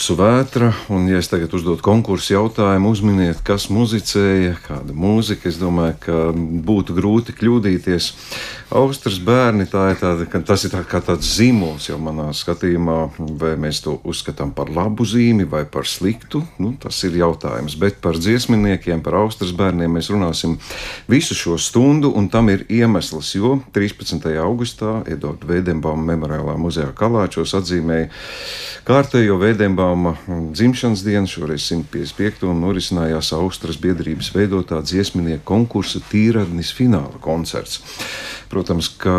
Aplausu vētra, un, ja es tagad uzdodu konkursu jautājumu, uzminiet, kas muzicēja, kāda mūzika. Es domāju, ka būtu grūti kļūdīties. Austrijas bērni, tā ir tāda, tas ir tā kā tāds zīmols jau manā skatījumā, vai mēs to uzskatām par labu zīmi vai par sliktu. Nu, tas ir jautājums. Bet par dziesminiekiem, par Austrijas bērniem mēs runāsim visu šo stundu, un tam ir iemesls, jo 13. augustā Edvards Veidenbauma memoriālā muzejā Kalāčos atzīmēja kārtējo Veidenbauma dzimšanas dienu, šoreiz 155. un norisinājās Austrijas biedrības veidotā dziesminieku konkursa tīradnis fināla koncerts. Protams, ka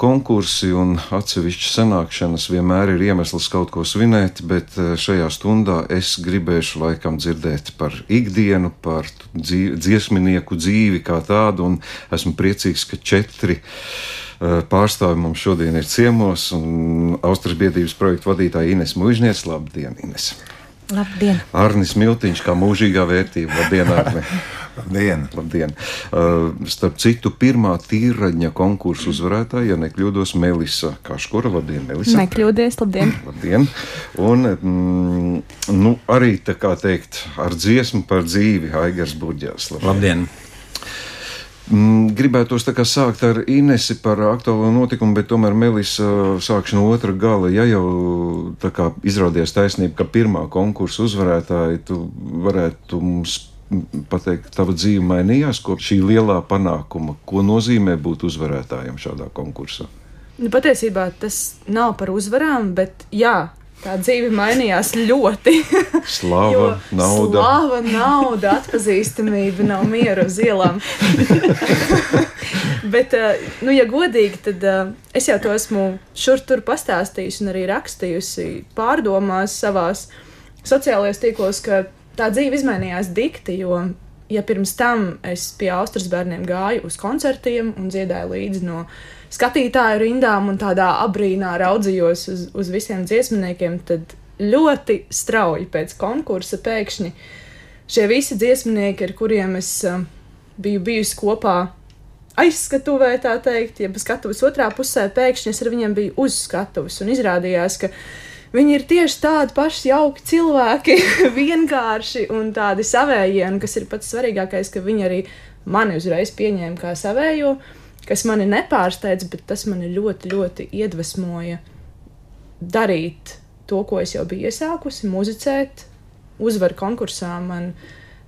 konkursi un atsevišķas sanākšanas vienmēr ir iemesls kaut ko svinēt, bet eh, šajā stundā es gribēšu laikam dzirdēt par ikdienu, par dzīvi, dziesminieku dzīvi kā tādu, un esmu priecīgs, ka četri eh, pārstāvi mums šodien ir ciemos, un Austrijas biedrības projektu vadītāja Ines Mužniec. Labdien, Ines! Labdien! Arnis Miltiņš, kā mūžīgā vērtība. Labdien, Arni! Labdien! Labdien. Uh, starp citu, pirmā tīraņa konkursu uzvarētāja, ja nekļūdos, Melisa Kaškura. Labdien, Melisa! Nekļūdies, labdien! Labdien! Un mm, nu, arī tā kā teikt, ar dziesmu par dzīvi Aigars Burģers. Labdien! Mm, Gribētos sākt ar Inesi par aktuālo notikumu, bet tomēr Melisa sākšu no otra gala. Ja jau tā kā izrādījās taisnība, ka pirmā konkursa uzvarētāja, tu varētu mums pateikt, tava dzīve mainījās kopš šī lielā panākuma. Ko nozīmē būt uzvarētājam šādā konkursā? Nu, patiesībā tas nav par uzvarām, bet jā, tā dzīve mainījās ļoti. Slava, nauda. Slava, nauda, atpazīstamība, nav miera uz ielām. Bet, eh, nu, ja godīgi, tad eh, es jau to esmu šur tur pastāstījusi un arī rakstījusi pārdomās savās sociālajos tīklos, ka tā dzīve izmainījās dikti, jo, ja pirms tam es pie Austrijas bērniem gāju uz koncertiem un dziedāju līdzi no skatītāju rindām un tādā abrīnā raudzījos uz, uz visiem dziesminiekiem, tad ļoti strauji pēc konkursa pēkšņi šie visi dziesminieki, ar kuriem es uh, biju bijusi kopā aizskatuvē, tā teikt, jeb skatuves otrā pusē, pēkšņi es ar viņiem biju uz skatuves un izrādījās, ka viņi ir tieši tādi paši jauki cilvēki, vienkārši un tādi savējie, un kas ir pats svarīgākais, ka viņi arī mani uzreiz pieņēma kā savējo, kas mani nepārsteidz, bet tas mani ļoti, ļoti iedvesmoja darīt to, ko es jau biju iesākusi, muzicēt, uzvaru konkursā. Man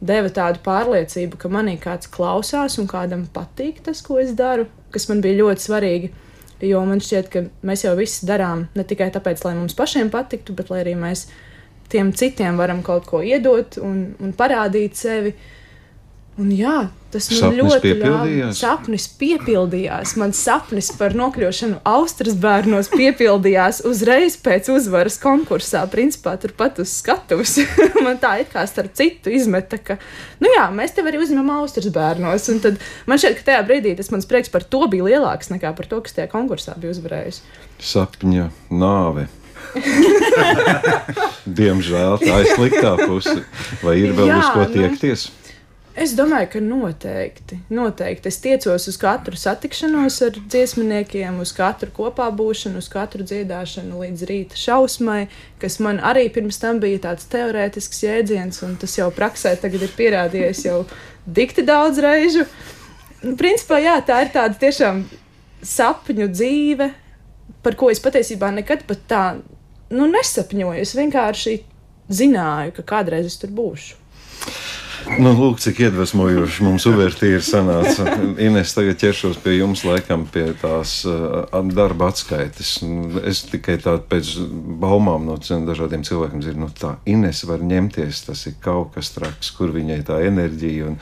deva tādu pārliecību, ka manī kāds klausās un kādam patīk tas, ko es daru, kas man bija ļoti svarīgi. Jo man šķiet, ka mēs jau visu darām ne tikai tāpēc, lai mums pašiem patiktu, bet lai arī mēs tiem citiem varam kaut ko iedot un, un parādīt sevi. Un jā, tas man Sapnis ļoti piepildījās? ļāva. Sapnis piepildījās. Mans sapnis par nokļūšanu Austrijas bērnos piepildījās uzreiz pēc uzvaras konkursā. Principā turpat uz skatuves. man tā it kā starp citu izmeta, ka, nu jā, mēs tev arī uzņemam Austrijas bērnos. Un tad man šķiet, ka tajā brīdī tas mans prieks par to bija lielāks nekā par to, kas tajā konkursā bija uzvarējis. Sapņa nāve. Diemžēl tā ir sliktā puse. Vai ir vēl Jā, uz ko nu. Es domāju, ka noteikti, noteikti. Es tiecos uz katru satikšanos ar dziesminiekiem, uz katru kopā būšanu, uz katru dziedāšanu līdz rīta šausmai, kas man arī pirms tam bija tāds teorētisks jēdziens, un tas jau praksē tagad ir pierādījies jau dikti daudz reižu. Principā, jā, tā ir tāda tiešām sapņu dzīve, par ko es patiesībā nekad pat tā nu, nesapņoju. Es vienkārši zināju, ka kādreiz es tur būšu. Nu, lūk, cik iedvesmojoši mums uvertīri sanāca. Ines, tagad ķeršos pie jums, laikam, pie tās uh, darba atskaites. Nu, Es tikai tādu pēc baumām no dažādiem cilvēkiem dzirdu, nu tā Ines var ņemties, tas ir kaut kas traks, kur viņai tā enerģija un,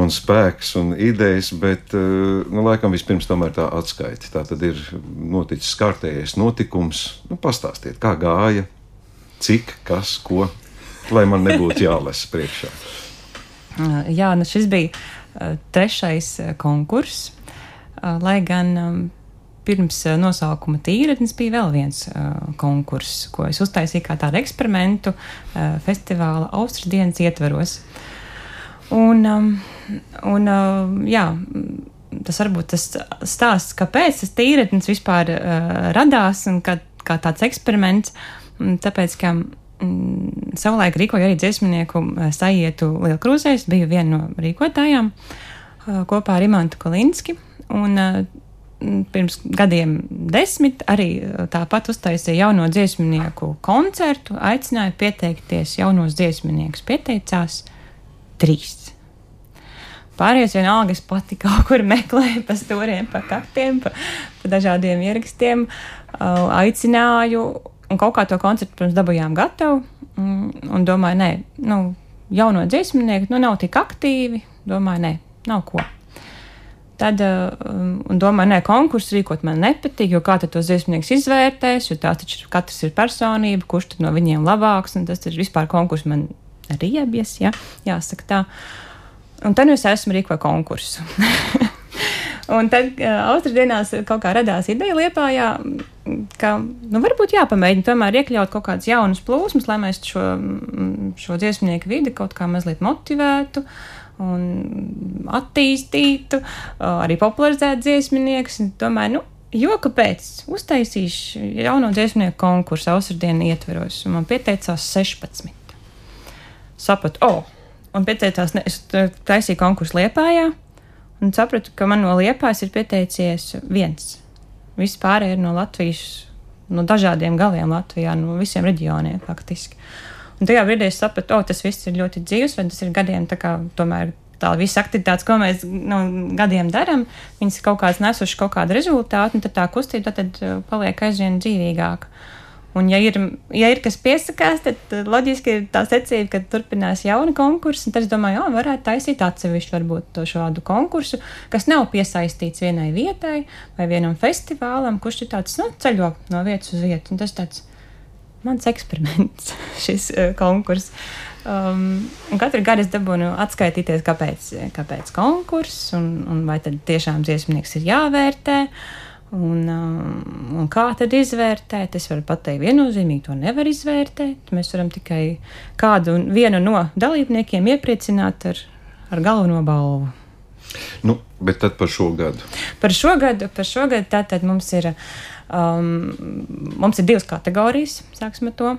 un spēks un idejas, bet, uh, nu, laikam, vispirms tomēr tā atskaita. Tā tad ir noticis kārtējais notikums. Nu, pastāstiet, kā gāja, cik, kas, ko, lai man nebūtu jālasa priekšā. Uh, Jā, nu šis bija uh, trešais uh, konkurss, lai gan um, pirms nosaukuma tīretnes bija vēl viens uh, konkurss, ko es uztaisīju kā tādu eksperimentu uh, festivāla Austrijas dienas ietvaros. Un, um, un uh, jā, tas varbūt tas stāsts, kāpēc tas tīretnes vispār uh, radās un kā, kā tāds eksperiments, mm, tāpēc, ka mm, savulaik rīkoju arī dziesmnieku eh, sajietu Lielkrūzēs, biju viena no rīkotājām eh, kopā ar Imantu Kolinski. Un, eh, mm, Pirms gadiem desmit arī tāpat uztaisīja jauno dziesmnieku koncertu, aicināja pieteikties jaunos dziesmniekus. Pieteicās trīs. Pārējais vienalga, es pati kaut kur meklēju pa stūriem, pa kaktiem, pa, pa dažādiem ierakstiem, aicināju, un kaut kā to koncertu pirms dabūjām gatavu, un, un domāju, nē, nu, jauno dziesmnieku, nu, nav tik aktīvi, domāju, nē, nav ko. Tad, uh, un domāju, nē, konkursu rīkot man nepatīk, jo kā tos dziesmnieks izvērtēs, jo tās taču katrs ir personība, kurš no viņiem labāks, un tas ir vispār konkurss man riebjas, ja, jāsaka tā. Un tad nu es esmu rīkoju konkursu. un tad Austrijas kaut kā radās ideja liepājā, ka nu, varbūt jāpamēģina tomēr iekļaut kaut kādus jaunus plūsmus, lai mēs šo, šo dziesmnieku vidi kaut kā mazliet motivētu. Un attīstītu, arī popularizētu dziesmniekus. un Domāju, nu, jo kāpēc? Uztaisīšu jauno dziesmnieku konkursu Austrijas ietveros, un man pieteicās 16. Sapratu, oh, un pieteicās, ne, es taisīju konkursu Liepājā, un sapratu, ka man no Liepājas ir pieteicies viens. Visi pārējie ir no Latvijas, no dažādiem galiem Latvijā, no visiem reģioniem faktiski. Un tajā brīdī es sapratu, o, tas viss ir ļoti dzīves, vai tas ir gadiem tā kā tomēr. Tā visa aktivitāte, ko mēs no gadiem darām, viņas kaut kādas nesušas kaut kādu rezultātu, un tā kustība tad, uh, paliek aizvien dzīvīgāka. Un, ja ir, ja ir kas piesakās, tad uh, loģiski ir tā secība, ka turpinās jauni konkursi. Tad es domāju, ka varētu taisīt atsevišķu varbūt šādu konkursu, kas nav piesaistīts vienai vietai vai vienam festivālam, kurš ir tāds nu, ceļo no vietas uz vietu. Un tas tāds mans eksperiments, šis uh, konkurss. Um, katru gadu es dabūnu atskaitīties, kāpēc, kāpēc konkurss un, un vai tad tiešām dziesmnieks ir jāvērtē. Un, um, un kā tad izvērtēt? Es varu pateikt, viennozīmīgi to nevar izvērtēt. Mēs varam tikai kādu vienu no dalībniekiem iepriecināt ar, ar galveno balvu. Nu, bet tad par šo gadu. Par šo gadu, par šo gadu tātad mums ir. Um, mums ir divas kategorijas, sāksim ar to.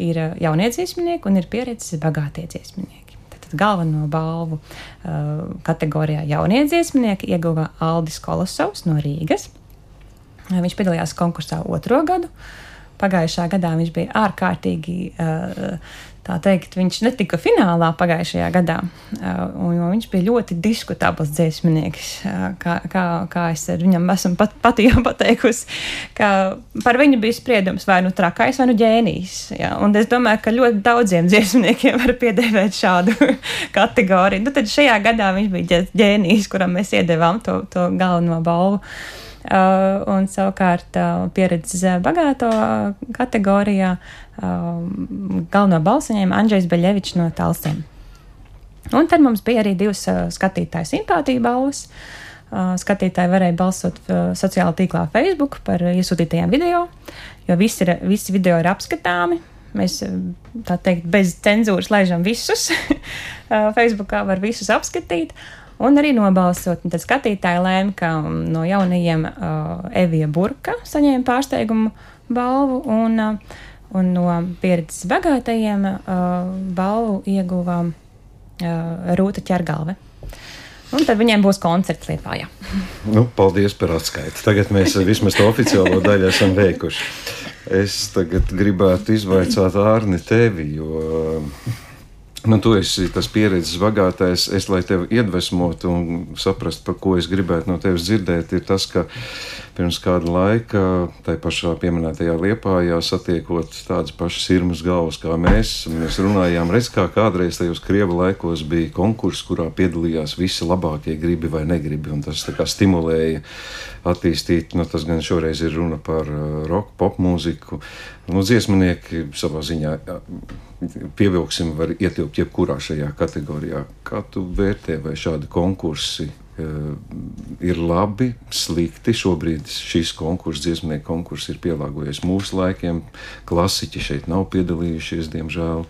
Ir uh, jaunie dziesminieki un ir pieredzes bagātie dziesminieki. Tātad galveno balvu uh, kategorijā jaunie dziesminieki ieguva Aldis Kolosovs no Rīgas. Viņš piedalījās konkursā otro gadu. pagājušā gadā viņš bija ārkārtīgi. Tā teikt, viņš netika finālā pagājušajā gadā, jo viņš bija ļoti diskutabls dziesminieks. Kā, kā, kā es viņam esmu pat, pati jau pateikusi, ka par viņu bija spriedums vai nu trakais, vai nu ģēnijs. Ja? Un es domāju, ka ļoti daudziem dziesminiekiem var piedēvēt šādu kategoriju. Nu, tad šajā gadā viņš bija ģēnijs, kuram mēs iedevām to, to galveno balvu. Uh, un savukārt uh, pieredzes bagāto kategorijā uh, galveno balsu ņēma Andrzejs Beļevičs no Talsiem. Un tad mums bija arī divas skatītāju simpātiju balvas. Skatītāji varēja balsot sociālajā tīklā Facebook par iesūtītajiem video, jo visi, ir, visi video ir apskatāmi. Mēs tā teikt, bez cenzūras laižam visus. Facebookā var visus apskatīt. Un arī nobalsot. Un tad skatītāji lēma, ka no jaunajiem uh, Evija Burka saņēma pārsteigumu balvu, un, uh, un no pieredzes bagātajiem uh, balvu ieguva uh, Rūta ķergalve. Un tad viņiem būs koncerts Lietpā. Nu, paldies par atskaiti. Tagad mēs vismaz to oficiālo daļu esam veikuši. Es tagad gribētu izvaicāt Ārni tevi, jo Nu, tu esi tas pieredzes bagātais. Es, lai tevi iedvesmotu un saprastu, par ko es gribētu no tevis dzirdēt, ir tas, ka pirms kāda laika, tai pašā pieminētajā liepā, satiekot tādas pašas sirmas galvas kā mēs, mēs runājām, redz, kā kādreiz tajos krievu laikos bija konkurss, kurā piedalījās visi labākie gribi vai negribi, un tas tā kā stimulēja attīstīt, nu, tas gan šoreiz ir runa par uh, roka, pop mūziku, nu, dziesminieki savā ziņā pievilksim, var ietilpt jebkurā šajā kategorijā. Kā tu vērtē, vai šādi konkursi uh, ir labi, slikti? Šobrīd šīs konkurss, dziesmnieku konkurss ir pielāgojies mūsu laikiem. Klasiķi šeit nav piedalījušies, diemžēl.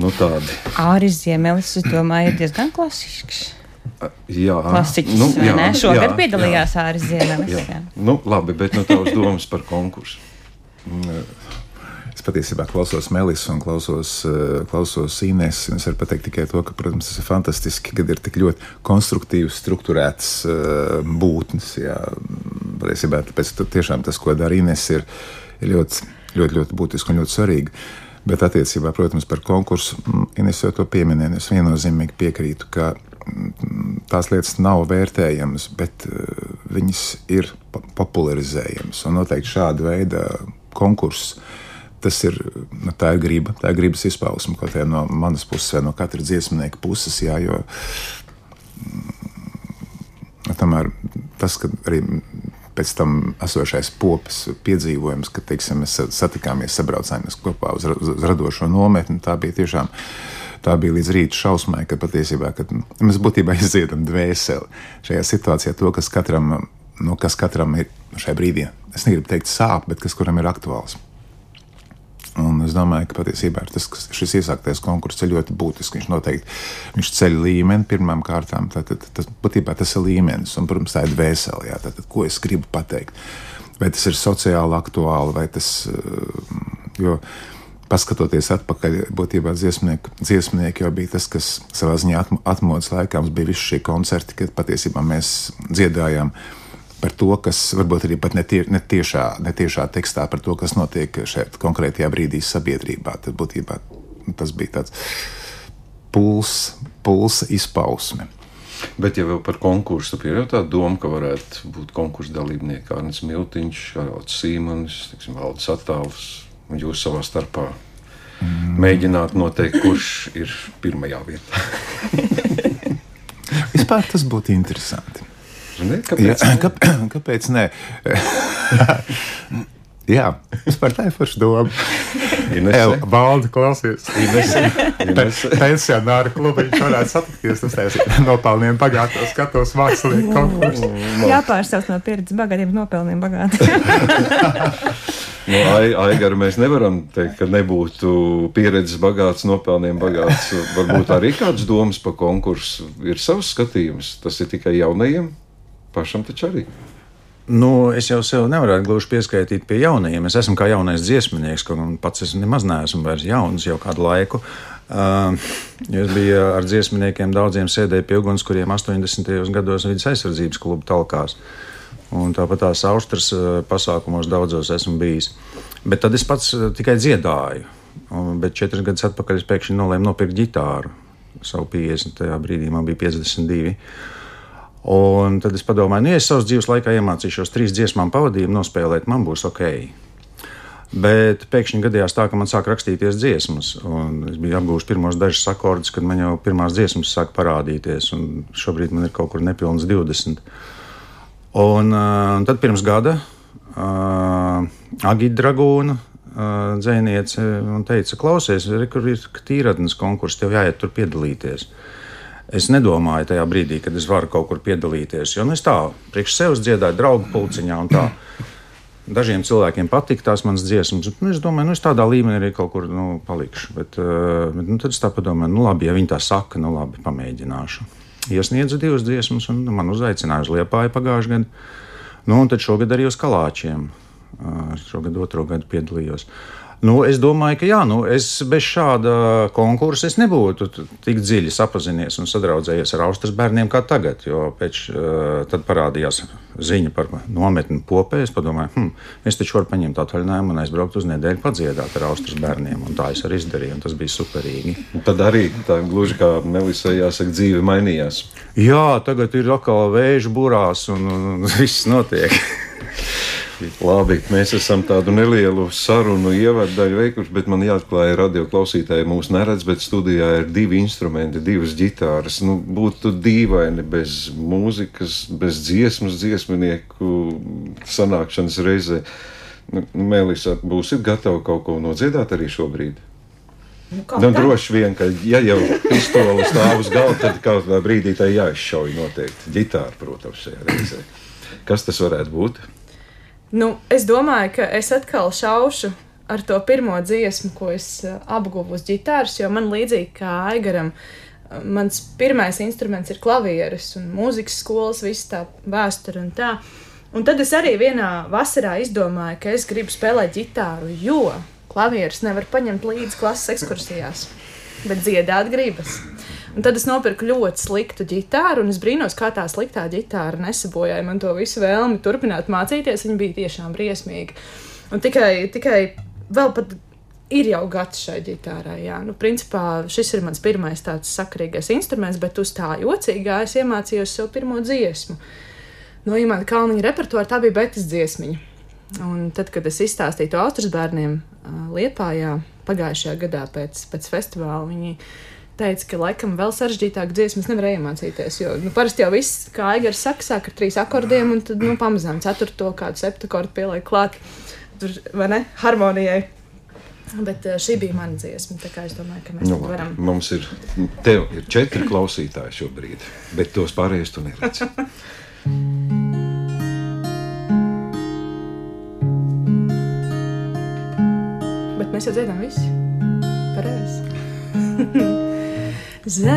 Nu, tādi. Āris Ziemelis, es domāju, ir diezgan klasisks. Jā, klasiķis. Nu, jā, Šogad jā, piedalījās Āris Ziemelis. Jā. Jā. Nu, labi, bet no tavas domas par konkursu. Es patiesībā klausos Melis un klausos, eh, klausos Ines. Es varu pateikt tikai to, ka, protams, tas ir fantastiski, kad ir tik ļoti konstruktīvs, struktūrēts uh, būtnes. Jā, patiesībā tāpēc tiešām tas, ko dara Ines, ir, ļoti, ļoti, ļoti būtiski un ļoti svarīgi. Bet attiecībā, protams, par konkursu, mm, Ines jau to pieminēja, es viennozīmīgi piekrītu, ka mm, tās lietas nav vērtējamas, bet uh, viņas ir popularizējamas. Un noteikti šāda veida konkurss tas ir, nu, tā ir griba, tā ir gribas izpausme kaut kā no manas puses vai no katra dziesmnieka puses. Jā, jo, mm, tomēr tas, ka arī pēc tam esošais popas piedzīvojums, ka teiksim, mēs satikāmies, sabraucāmies kopā uz, uz radošo nometni, tā bija tiešām. Tā bija līdz rīta šausmai, ka patiesībā kad mēs būtībā izdziedam dvēseli šajā situācijā, to, kas katram, nu, kas katram ir šajā brīdī. Es negribu teikt sāp, bet kas kuram ir aktuāls. Un es domāju, ka patiesībā tas, šis iesāktais konkurss ir ļoti būtisks. Viņš noteikti viņš ceļ līmeni pirmām kārtām. Tātad, tas, būtībā tas ir līmenis, un, protams, tā ir dvēsele. Jā, tātad, ko es gribu pateikt? Vai tas ir sociāli aktuāli, vai tas. Eh, jo, paskatoties atpakaļ, būtībā dziesmnieki, dziesmnieki jau bija tas, kas savā ziņā atmodas laikā mums bija visi šie koncerti, kad patiesībā mēs dziedājām par to, kas varbūt arī pat netie, netiešā, netiešā tekstā par to, kas notiek šeit konkrētajā brīdī sabiedrībā. Tad būtībā tas bija tāds puls, pulsa izpausme. Bet, ja vēl par konkursu, tad ir tā doma, ka varētu būt konkursu dalībnieki Arnēs Miltiņš, Arauts Sīmanis, Valdis Attāls un jūs savā starpā mm. mēģināt noteikt, kurš ir pirmajā vietā. Vispār tas būtu interesanti. Ne? Kāpēc? Jā, kāpēc, kāpēc nē? Jā, vispār tā ir forša doma. Valdi, klausies. Pensionāri klubiņš varētu satikties. Tas ir nopelniem bagātos skatos mākslinieku konkursu. Jāpārsauc no pieredzes bagātiem nopelniem bagātiem. No Aigara mēs nevaram teikt, ka nebūtu pieredzes bagāts, nopelniem bagāts. Varbūt arī kāds domas par konkursu ir savs skatījums. Tas ir tikai jaunajiem pašam taču arī. Nu, es jau sev nevaru gluži pieskaitīt pie jaunajiem. Es esmu kā jaunais dziesminieks, un pats es nemaz neesmu vairs jauns jau kādu laiku. Uh, es biju ar dziesminiekiem, daudziem sēdēju pie uguns, kuriem 80. gados vidas aizsardzības kluba talkās. Un tāpat tās austras pasākumos daudzos esmu bijis. Bet tad es pats tikai dziedāju. Un, bet četrus gadus atpakaļ es pēkšņi nolēmu nopirkt ģitāru. Savu 50. brīdī man bija 52. Un tad es padomāju, nu, ja es savas dzīves laikā iemācīšos trīs dziesmām pavadījumu nospēlēt, man būs ok. Bet pēkšņi gadījās tā, ka man sāk rakstīties dziesmas. Es biju apgūlis pirmos dažus akordus, kad man jau pirmās dziesmas sāk parādīties. Šobrīd man ir kaut kur nepilns 20. Un, uh, tad pirms gada uh, Agita Dragūna uh, dzēniece man teica, klausies, re, kur ir tīradnes konkurss, tev jāiet tur piedalīties. Es nedomāju tajā brīdī, kad es varu kaut kur piedalīties, jo nu, es tā priekš sevis dziedāju draugu pulciņā un tā. Dažiem cilvēkiem patīk tās manas dziesmas. Nu, es domāju, nu, es tādā līmenī arī kaut kur nu, palikšu. Bet, uh, bet nu, tad es tā domāju, nu, labi, ja viņi tā saka, nu, labi, pamēģināšu iesniedzu divas dziesmas, un man uzaicināja uz Liepāju pagājušajā gadā. Nu, un tad šogad arī uz Kalāčiem. Šogad otro gadu piedalījos. Uh, Nu, es domāju, ka jā, nu, es bez šāda konkursa nebūtu tik dziļi sapazinies un sadraudzējies ar Austrijas bērniem kā tagad. Jo pēc tam parādījās ziņa par nometni popē. Es domāju, hm, es taču varu paņemt atvaļinājumu un aizbraukt uz nedēļu padziedāt ar Austrijas bērniem. Tā es arī izdarīju, un tas bija superīgi. Tad arī tā gluži kā Melisai jāsaka, dzīve mainījās. Jā, tagad ir atkal vēža burās un, un, un viss notiek. Labi, mēs esam tādu nelielu sarunu ievadu veikuši, bet man jāatklāj, radio klausītāji mūs neredz, bet studijā ir divi instrumenti, divas ģitāras. Nu, būtu dīvaini bez mūzikas, bez dziesmas, dziesminieku sanākšanas reizē. Nu, Mēlīsa, būsiet gatavi kaut ko nodziedāt arī šobrīd? Nu, nu, droši vien, ka, ja jau pistole stāv uz galda, tad kādā brīdī tā jāizšauj noteikti. Ģitāra, protams, šajā reizē. Kas tas varētu būt? Nu, es domāju, ka es atkal šaušu ar to pirmo dziesmu, ko es uh, apguvu uz ģitāras, jo man līdzīgi kā Aigaram, uh, mans pirmais instruments ir klavieres un mūzikas skolas, viss tā vēsture un tā. Un tad es arī vienā vasarā izdomāju, ka es gribu spēlēt ģitāru, jo klavieres nevar paņemt līdzi klases ekskursijās, bet dziedāt gribas. Un tad es nopirku ļoti sliktu ģitāru, un es brīnos, kā tā sliktā ģitāra nesabojāja man to visu vēlmi turpināt mācīties. Viņa bija tiešām briesmīga. Un tikai, tikai vēl pat ir jau gads šai ģitārai. Jā. Nu, principā šis ir mans pirmais tāds sakarīgais instruments, bet uz tā jocīgā es iemācījos sev pirmo dziesmu. No Imants Kalniņa repertuāra tā bija Betas dziesmiņa. Un tad, kad es izstāstīju to Austrijas bērniem Liepājā pagājušajā gadā pēc, pēc festivāla, viņi teica, ka laikam vēl sarežģītāk dziesmas nevarēja iemācīties. Jo nu, parasti jau viss, kā Aigars saka, sāk ar trīs akordiem, un tad nu, pamazām ceturto kādu septiņu pieliek klāt tur, vai ne, harmonijai. Bet uh, šī bija mana dziesma. Es domāju, ka mēs nu, varam. Mums ir, tev ir četri klausītāji šobrīd, bet tos pārējos tu neredzi. bet mēs jau dzirdam visi. Pareizi. Zeltaini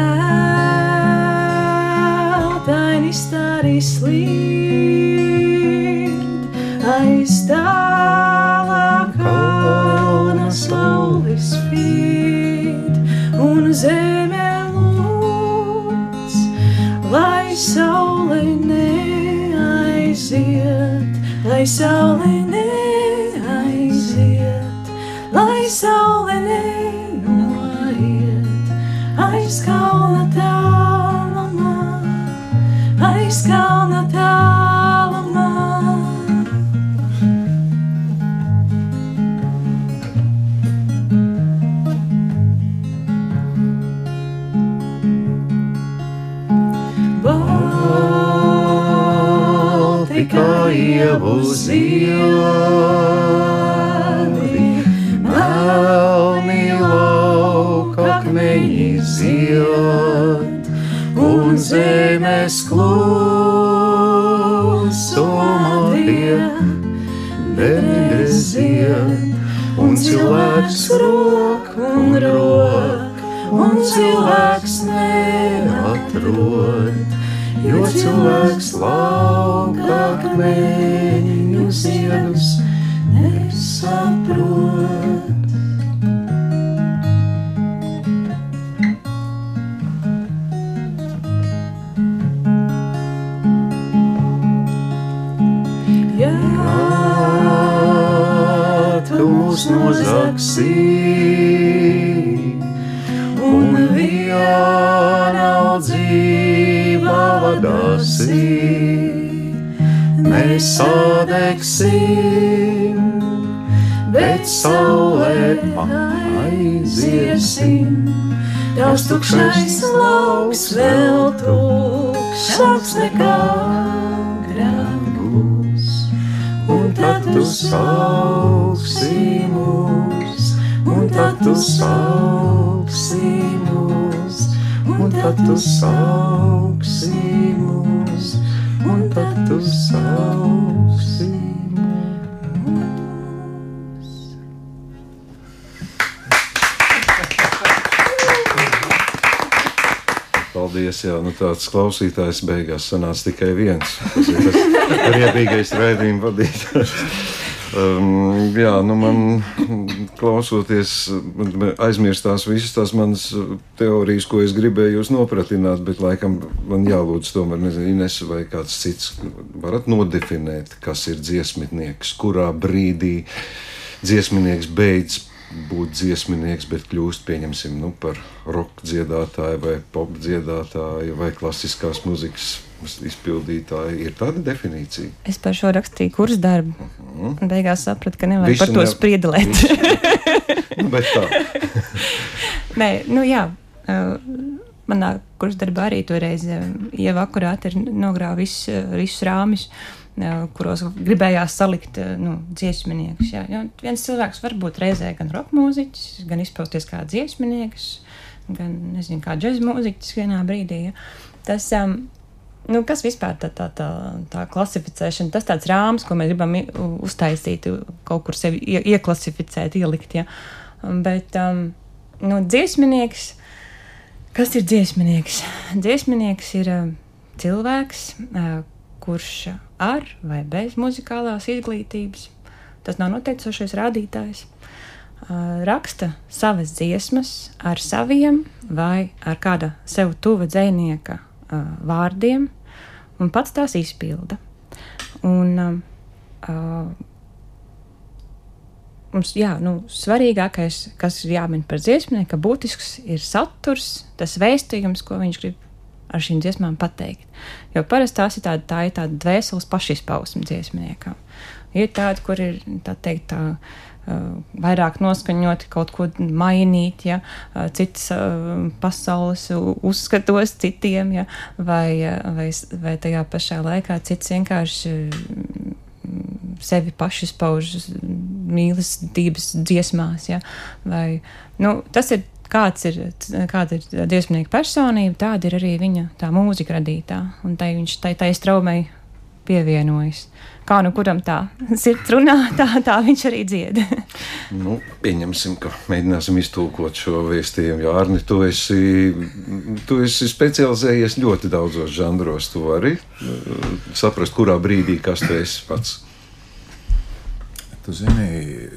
stari slīd aiz tālā kalna saules spīd un zeme lūdz, lai saule neaiziet, lai saule neaiziet, Baltika ievu ziedi, melni lauka akmeņi zied, un zemes klusumā tie beziet, un cilvēks rok un rok, un cilvēks neatrod, jo cilvēks away. Sadegsim, bet saulē aiziesim. Tavs tukšais lauks vēl tukšāks nekā būs. Un tad tu sauksi mūs, un tad tu sauksi mūs, un tad tu sauksi mūs, un tad tu sauksi mūs. Paldies, jā, nu tāds klausītājs beigās sanāca tikai viens. Tas ir tas riebīgais raidījuma vadītājs. Um, jā, nu man klausoties, aizmirstās visas tās manas teorijas, ko es gribēju jūs nopratināt, bet laikam man jālūdz tomēr, nezinu, Ines vai kāds cits, varat nodefinēt, kas ir dziesmitnieks, kurā brīdī dziesminieks beidz būt dziesminieks, bet kļūst pieņemsim nu, par roka dziedātāju, vai pop dziedātāju, vai klasiskās muzikas izpildītāju. Ir tāda definīcija. Es par šo rakstīju kursu darbu. Un beigās sapratu, ka nevajag Visu par to ne- spriedelēt. Nu, bet tā. Nē, nu jā. uh, Manā kursa darbā arī toreiz uh, Ieva akurāti ir nogrāva visus, uh, visus rāmis, uh, kuros gribējās salikt uh, nu, dziesminiekus. Jā. Jo viens cilvēks var būt reizē gan roka mūziķis, gan izpausties kā dziesminieks, gan nezinu, kā džēzus mūziķis vienā brīdī. Ja. Tas, um, Nu, kas vispār tā, tā, tā, tā klasificēšana, tas tāds rāms, ko mēs gribam uztaisīt, kaut kur sevi ie, ieklasificēt, ielikt. Ja. Bet um, nu, dziesminieks, kas ir dziesminieks? Dziesminieks ir um, cilvēks, uh, kurš ar vai bez muzikālās izglītības, tas nav noteicošais rādītājs, uh, raksta savas dziesmas ar saviem vai ar kāda sev tuva dzinieka uh, vārdiem, un pats tās izpilda. Un, um, uh, mums, jā, nu, svarīgākais, kas ir jāmin par dziesmnieku, ka būtisks ir saturs, tas vēstījums, ko viņš grib ar šīm dziesmām pateikt. Jo parasti tās ir tāda, tā ir tāda dvēseles pašizpausme dziesmniekam. Ir tādi, kur ir tā teikt, tā, uh, vairāk noskaņoti kaut ko mainīt, ja, uh, citas uh, pasaules uzskatos citiem, ja, vai, vai, vai tajā pašā laikā cits vienkārši mm, sevi paši spauž mīlestības dziesmās. Ja? Vai, nu, tas ir kāds ir, kāda ir dziesmnieka personība, tāda ir arī viņa tā mūzika radītā. Un tai viņš tai, tai straumei pievienojas. Kā nu kuram tā sirds runā, tā, tā viņš arī dzied. Nu, pieņemsim, ka mēģināsim iztulkot šo vēstījumu. Jā, Arni, tu esi, tu esi specializējies ļoti daudzos žanros. Tu vari uh, saprast, kurā brīdī kas tu esi pats. Tu zini,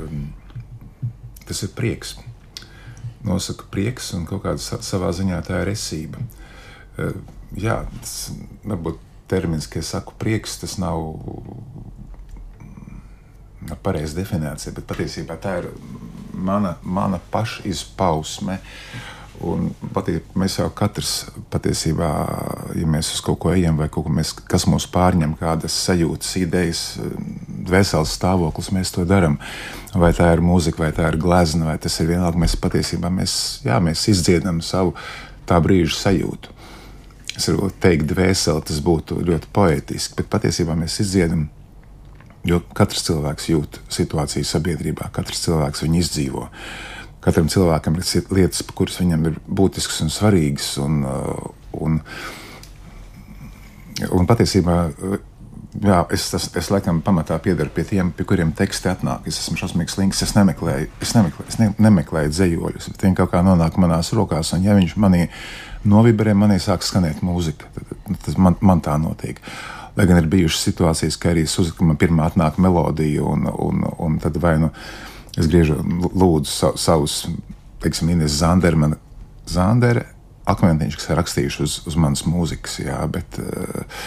um, tas ir prieks. Nosaka prieks, un kaut kādā sa- savā ziņā tā ir esība. Uh, Jā, tas varbūt termins, ka es saku prieks, tas nav nav pareiza definīcija, bet patiesībā tā ir mana, mana pašizpausme. Un patī, mēs jau katrs patiesībā, ja mēs uz kaut ko ejam, vai ko mēs, kas mūs pārņem, kādas sajūtas, idejas, dvēseles stāvoklis, mēs to darām. Vai tā ir mūzika, vai tā ir glezna, vai tas ir vienalga. Mēs patiesībā mēs, jā, mēs izdziedam savu tā brīža sajūtu. Es varu teikt, dvēseli tas būtu ļoti poetiski, bet patiesībā mēs izdziedam Jo katrs cilvēks jūt situāciju sabiedrībā, katrs cilvēks viņu izdzīvo. Katram cilvēkam ir lietas, kuras viņam ir būtiskas un svarīgas. Un, uh, un, un patiesībā jā, es, tas, es laikam pamatā piedaru pie tiem, pie kuriem teksti atnāk. Es esmu šausmīgs links, es nemeklēju, es nemeklēju, es ne, nemeklēju dzējoļus, bet viņi kaut kā nonāk manās rokās. Un, ja viņš manī novibrē, manī sāk skanēt mūzika. Tad man, man tā notiek. Lai gan ir bijušas situācijas, ka arī Suzana pirmā atnāk melodija, un, un, un tad vai nu es griežu, lūdzu sa, savus, teiksim, Ines Zandere, man Zandere, akmentiņš, kas ir rakstījuši uz, uz manas mūzikas, jā, bet uh,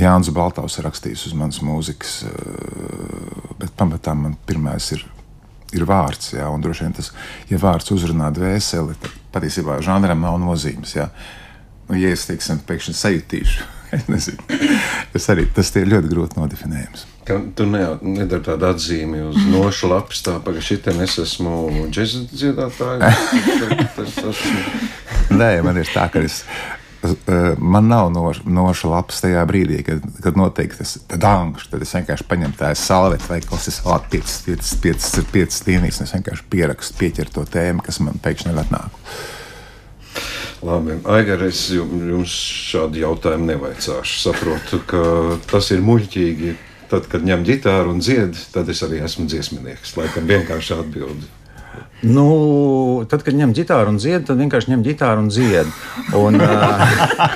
Jānis Baltaus ir rakstījis uz manas mūzikas, uh, bet pamatā man pirmais ir, ir vārds, jā, un droši vien tas, ja vārds uzrunā dvēseli, tad patiesībā žanram nav nozīmes, jā. Nu, ja es, teiksim, pēkšņi sajutīšu, es nezinu, tas arī, tas ir ļoti grūti nodefinējams. Ka tu ne, nedari tādu atzīmi uz nošu lapas, tā pagaidi, šitien es esmu džēzus dziedātājs. Nē, man ir tā, ka es. Man nav noša, noša lapas tajā brīdī, kad, kad notiek tas dārgs. Tad es vienkārši paņemu tādu salvetu vai klases vārdu, 5 līnijas, un es vienkārši pierakstu, pieķeru to tēmu, kas man pēkšņi ir atnākusi. Labi, Aigar, es jums šādu jautājumu nevaicāšu. Saprotu, ka tas ir muļķīgi. Tad, kad ņem ģitāru un dzied, tad es arī esmu dziesminieks. Laikam vienkārši atbildi. Nu, tad, kad ņem ģitāru un dzied, tad vienkārši ņem ģitāru un dzied. Un, uh,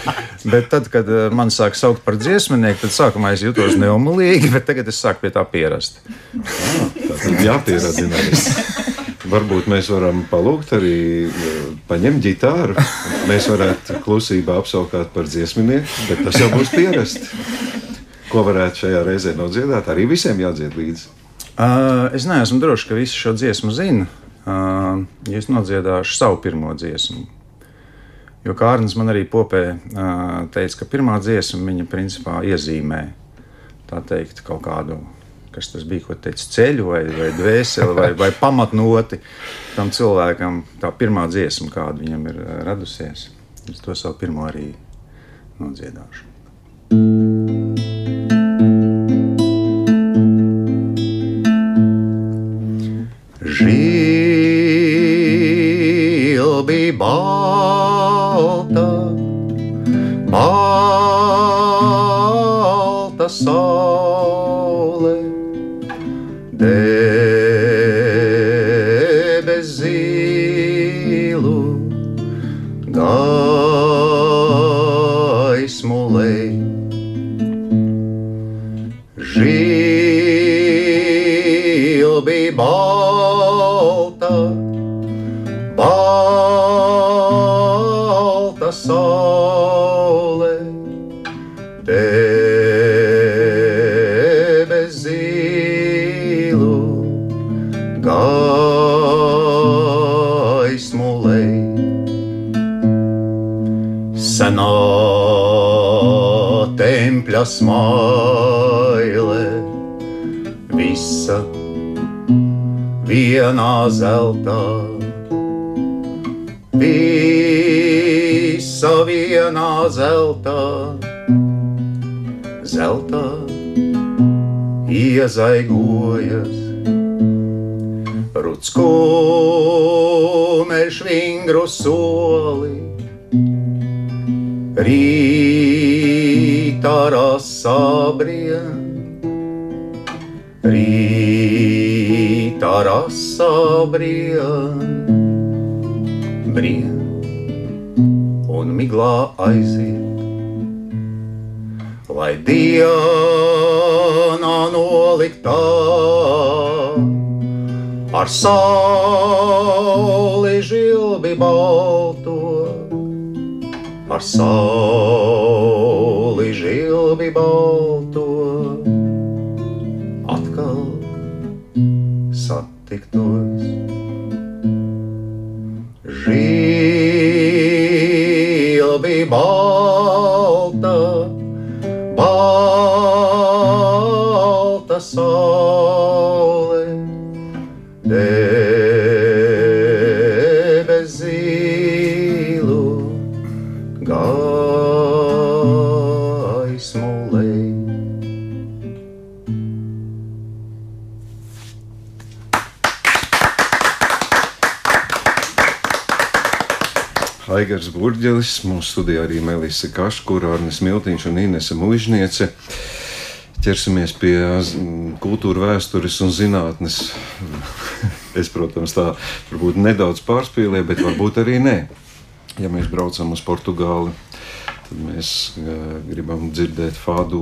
bet tad, kad man sāk saukt par dziesminieku, tad sākumā es jutos neumilīgi, bet tagad es sāku pie tā pierast. Ah, tā tad jāpieradinās. Varbūt mēs varam palūgt arī paņemt ģitāru. Mēs varētu klusībā apsaukāt par dziesminieku, bet tas jau būs pierast. Ko varētu šajā reizē nodziedāt? Arī visiem jādzied līdzi. Uh, es neesmu drošs, ka visi šo dziesmu zina. Ja es nodziedāšu savu pirmo dziesmu. Jo Kārnis man arī popē teica, ka pirmā dziesma viņa principā iezīmē teikt, kaut kādu, kas tas bija, ko teica, ceļu vai, vai dvēseli vai, vai pamatnoti tam cilvēkam. Tā pirmā dziesma, kāda viņam ir radusies, es to savu pirmo arī nodziedāšu. Žilbi balta, balta saule, saule, debes zilu, gaismu lej. Senā tempļa smaile, visa vienā zeltā. Vienā zeltā, zeltā iezaigojas. Rudskumeļš vingru soli, rītā rasābrien, rītā rasābrien, brien miglā aiziet. Lai dienā noliktā ar sauli žilbi balto, ar sauli žilbi balto, atkal satiktos. Žilbi balta, balta Burģelis, mūsu studijā arī Melisa Kaškura, Arnes Miltiņš un Inese Mužniece. Ķersimies pie mm, kultūra vēstures un zinātnes. Es, protams, tā varbūt nedaudz pārspīlēju, bet varbūt arī nē. Ja mēs braucam uz Portugāli Tad mēs gribam dzirdēt fādu,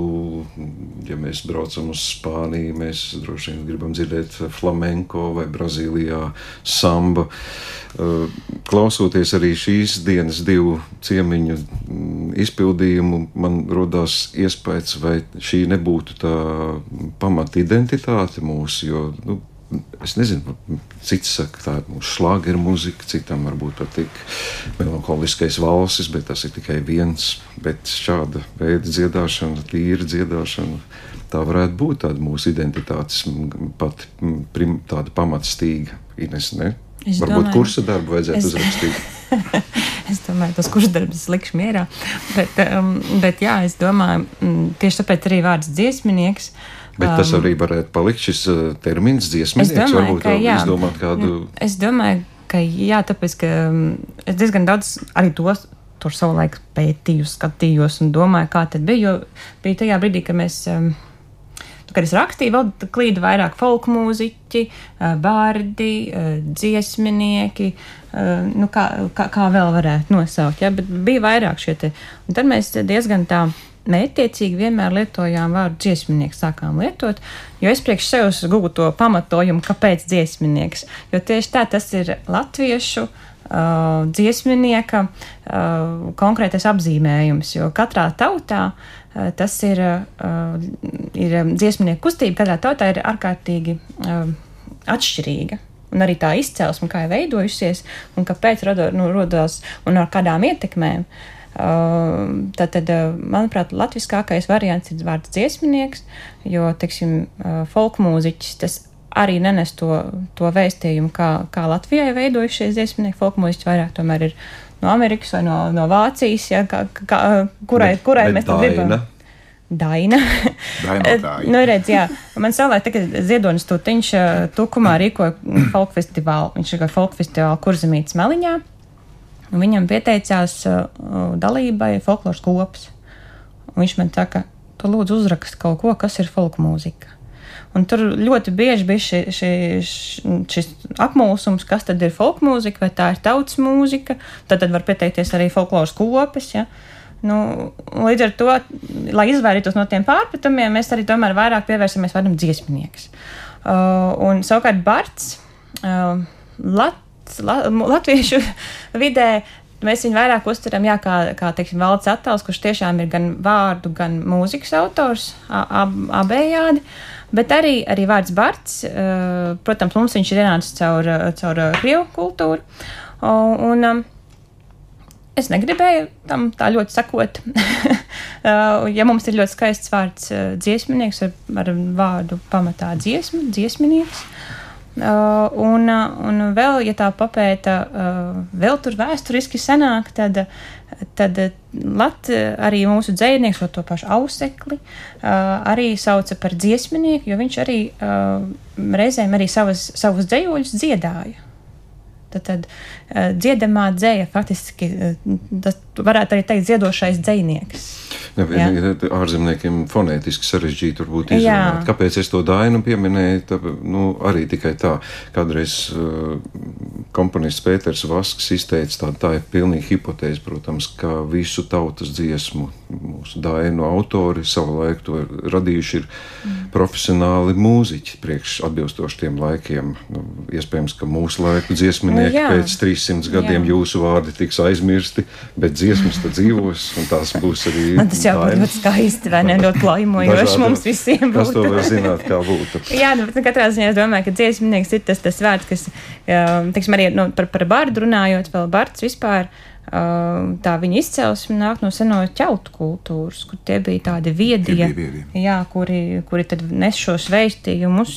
ja mēs braucam uz Spāniju, mēs droši vien gribam dzirdēt flamenko vai Brazīlijā samba. Uh, klausoties arī šīs dienas divu ciemiņu mm, izpildījumu, man rodās iespējas, vai šī nebūtu tā pamata identitāte mūsu, jo nu, Es nezinu, cits saka, tā ir mūsu šlāgeru mūzika, citam varbūt patīk melanholiskais valsis, bet tas ir tikai viens. Bet šāda veida dziedāšana, tīra dziedāšana, tā varētu būt tāda mūsu identitātes pati prim, tāda pamatstīga. Ines, ne? Es Varbūt domāju, kursa darbu vajadzētu es... uzrakstīt. es domāju, tas kurš darbs likšu mierā. Bet, um, bet jā, es domāju, tieši tāpēc arī vārds dziesminieks. Bet um, tas arī varētu palikt šis uh, termins dziesminieks. Es domāju, varbūt, ka jā. Izdomāt kādu... Es domāju, ka jā, tāpēc, ka um, es diezgan daudz arī tos tur savulaik pētīju, skatījos un domāju, kā tad bija. Jo bija tajā brīdī, kad mēs. Um, Kad es rakstīju, vēl klīda vairāk folk mūziķi, bārdi, dziesminieki, nu kā, kā, kā vēl varētu nosaukt. Ja? Bet bija vairāk šie te. Un tad mēs diezgan tā mērķiecīgi vienmēr lietojām vārdu dziesminieks, sākām lietot, jo es priekš sevis gūstu to pamatojumu, kāpēc dziesminieks. Jo tieši tā tas ir latviešu uh, dziesminieka uh, konkrētais apzīmējums, jo katrā tautā uh, tas ir, uh, ir dziesmnieku kustība, katrā tautā ir ārkārtīgi atšķirīga. Un arī tā izcelsme, kā ir veidojusies, un kāpēc rado, nu, radās un ar kādām ietekmēm. Uh, Tātad, manuprāt, latviskākais variants ir vārds dziesminieks, jo, teiksim, folk mūziķis tas arī nenes to, to vēstījumu, kā, kā Latvijai veidojušies dziesminieki. Folk mūziķis vairāk tomēr ir no Amerikas vai no, no Vācijas, ja, kā, kā, kurai, bet, kurai bet mēs tam gribam. Daina. nu, redz, jā. Man savulaik, kad Ziedonis Tutiņš Tukumā rīkoja folk festivālu, viņš rīkoja folk festivālu Kurzemītas Meliņā. Viņam pieteicās uh, dalībai folkloras kops. Un viņš man saka, tu lūdzu uzrakst kaut ko, kas ir folku mūzika. Un tur ļoti bieži bija šī, šī, šis apmulsums, kas tad ir folk mūzika, vai tā ir tautas mūzika. Tad, tad var pieteikties arī folkloras kopes. Ja? Nu, līdz ar to, lai izvairītos no tiem pārpratumiem, mēs arī tomēr vairāk pievērsamies vārdam dziesminieks. Uh, un savukārt Barts, uh, Lat, latviešu vidē mēs viņu vairāk uztveram kā, kā teiksim, valdes attēls, kurš tiešām ir gan vārdu, gan mūzikas autors, ab, abējādi. Bet arī, arī vārds Barts, protams, mums viņš ir ienācis caur, caur krievu kultūru. Un, es negribēju tam tā ļoti sakot. ja mums ir ļoti skaists vārds dziesminieks ar, ar vārdu pamatā dziesmu, dziesminieks. Uh, un, un vēl, ja tā papēta, uh, vēl tur vēsturiski senāk, tad, tad Lat, arī mūsu dzēnieks, to pašu ausekli, arī sauca par dziesminieku, jo viņš arī reizēm arī savas, savus dzējoļus dziedāja. Tad, tad dziedamā dzēja faktiski tas varētu arī teikt ziedošais dzēnieks. Ne, ārzemniekiem fonētiski sarežģīti varbūt izrunāt. Kāpēc es to dainu pieminēju? Tā, nu, arī tikai tā. Kādreiz uh, komponists Pēters Vasks izteica tādu, tā ir pilnīgi hipotēze, protams, ka visu tautas dziesmu mūsu dainu autori savu laiku to radījuši ir mm. profesionāli mūziķi priekš atbilstoši tiem laikiem. Nu, iespējams, ka mūsu laiku dziesminieki nu, pēc 300 gadiem jā. jūsu vārdi tiks aizmirsti, bet dziesmas tad dzīvos un tās būs arī. Man tas jau būtu ļoti skaisti, vai ne? Ļoti laimojoši mums visiem būtu. Kas to var zināt, kā būtu? jā, nu, bet nu, katrā ziņā es domāju, ka dziesminieks ir tas, tas vārds, kas, teiksim, arī nu, par, par bardu runājot, vēl bards vispār. Tā viņa izcelsme nāk no seno ķautu kultūras, kur tie bija tādi viedie, bija viedi. jā, kuri, kuri tad nes šos vēstījumus,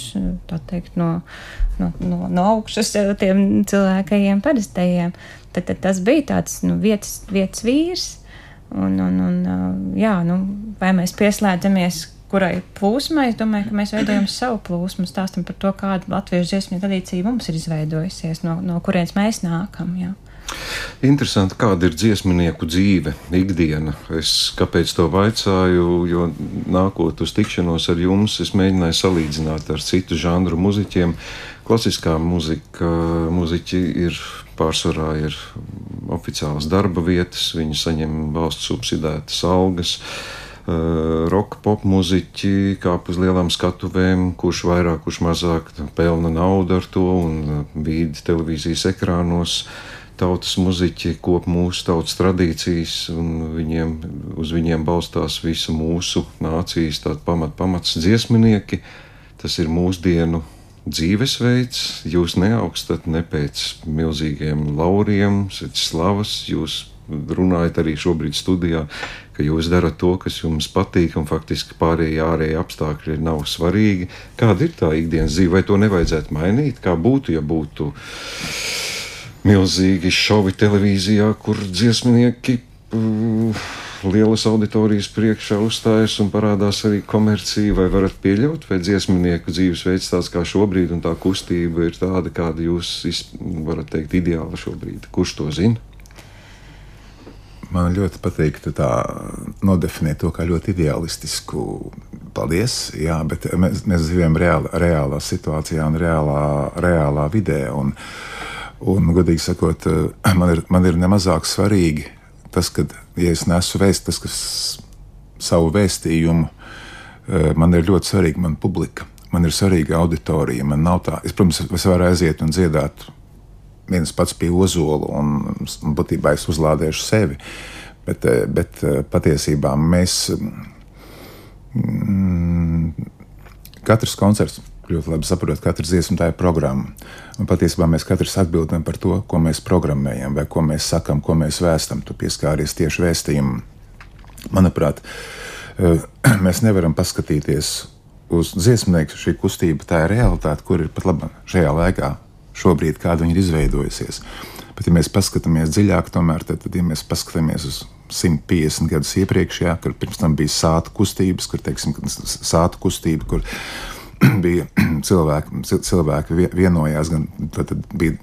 tā teikt, no, no, no, no augšas tiem cilvēkajiem parastajiem. Tad, tad tas bija tāds nu, vietas, vietas vīrs, Un, un, un, jā, nu, vai mēs pieslēdzamies kurai plūsmai, es domāju, ka mēs veidojam savu plūsmu, stāstam par to, kāda latviešu dziesmu tradīcija mums ir izveidojusies, no, no kurienes mēs nākam. Jā. Interesanti, kāda ir dziesmnieku dzīve, ikdiena. Es kāpēc to vaicāju, jo nākot uz tikšanos ar jums, es mēģināju salīdzināt ar citu žanru muzeķiem. Klasiskā muzika, muzeķi ir pārsvarā ir oficiālas darba vietas, viņi saņem valsts subsidētas algas. Uh, roka popmuziķi kāp uz lielām skatuvēm, kurš vairāk, kurš mazāk pelna naudu ar to un vīdi televīzijas ekrānos. Tautas muzeķi kop mūsu tautas tradīcijas, un viņiem, uz viņiem balstās visa mūsu nācijas pamat, pamats dziesminieki. Tas ir mūsdienu dzīvesveids. Jūs neaugstat ne pēc milzīgiem lauriem, slavas. Jūs runājat arī šobrīd studijā, ka jūs darat to, kas jums patīk, un faktiski pārējie ārējie apstākļi nav svarīgi. Kāda ir tā ikdienas dzīve, vai to nevajadzētu mainīt? Kā būtu, ja būtu milzīgi šovi televīzijā, kur dziesminieki. Uh, lielas auditorijas priekšā uzstājas un parādās arī komercija, vai varat pieļaut, vai dziesmnieku dzīvesveids tāds kā šobrīd, un tā kustība ir tāda, kāda jūs varat teikt, ideāla šobrīd. Kurš to zina? Man ļoti patīk tā nodefinēt to kā ļoti ideālistisku. Paldies, jā, bet mēs, mēs dzīvojam reāla, reālā situācijā un reālā, reālā vidē. Un, un, godīgi sakot, man ir, man ir nemazāk svarīgi tas, ka, ja es nesu vēst, tas, kas savu vēstījumu, eh, man ir ļoti svarīga mana publika. Man ir svarīga auditorija. Man nav tā, es, protams, es varu aiziet un dziedāt viens pats pie ozola, un, un būtībā es uzlādēšu sevi. Bet, eh, bet eh, patiesībā mēs. Mm, katrs koncerts ļoti labi saprot, ka katra dziesma ir programma. Un patiesībā mēs katrs atbildam par to, ko mēs programmējam, vai ko mēs sakam, ko mēs vēstam. Tu pieskāries tieši vēstījumam. Manuprāt, eh, mēs nevaram paskatīties uz dziesmnieku. Šī kustība tā ir realitāte, kur ir pat labi šajā laikā, šobrīd, kāda viņa ir izveidojusies. Bet, ja mēs paskatāmies dziļāk, tomēr, tad, tad ja mēs paskatāmies uz 150 gadus iepriekš, jā, kur pirms tam bija sāta kustības, kur, teiksim, sāta kustība, kur bija cilvēki, cilvēki vienojās, gan tad, tad bija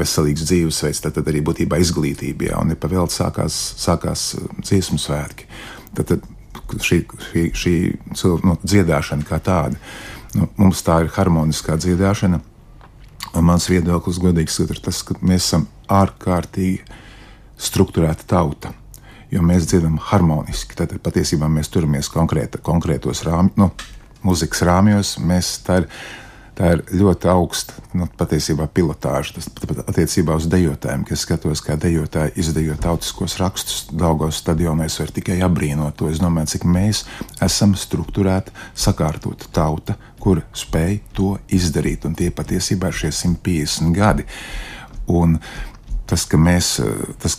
veselīgs dzīvesveids, tad, tad arī būtībā izglītība, jā, un ir pavēlts sākās, sākās uh, dziesmu svētki. Tad, tad šī, šī, šī nu, dziedāšana kā tāda, nu, mums tā ir harmoniskā dziedāšana, un mans viedoklis, godīgi sakot, ir tas, ka mēs esam ārkārtīgi strukturēta tauta jo mēs dziedam harmoniski. Tad patiesībā mēs turamies konkrēta, konkrētos rāmjos, nu, muzikas rāmjos. Mēs, tā, ir, tā ir ļoti augsta nu, patiesībā pilotāža. Tas pat attiecībā uz dejotājiem, kas skatos, kā dejotāji izdejo tautiskos rakstus Daugos stadionā, es varu tikai apbrīnot to. Es domāju, cik mēs esam struktūrēta, sakārtota tauta, kur spēj to izdarīt. Un tie patiesībā ir šie 150 gadi. Un tas, ka mēs, tas,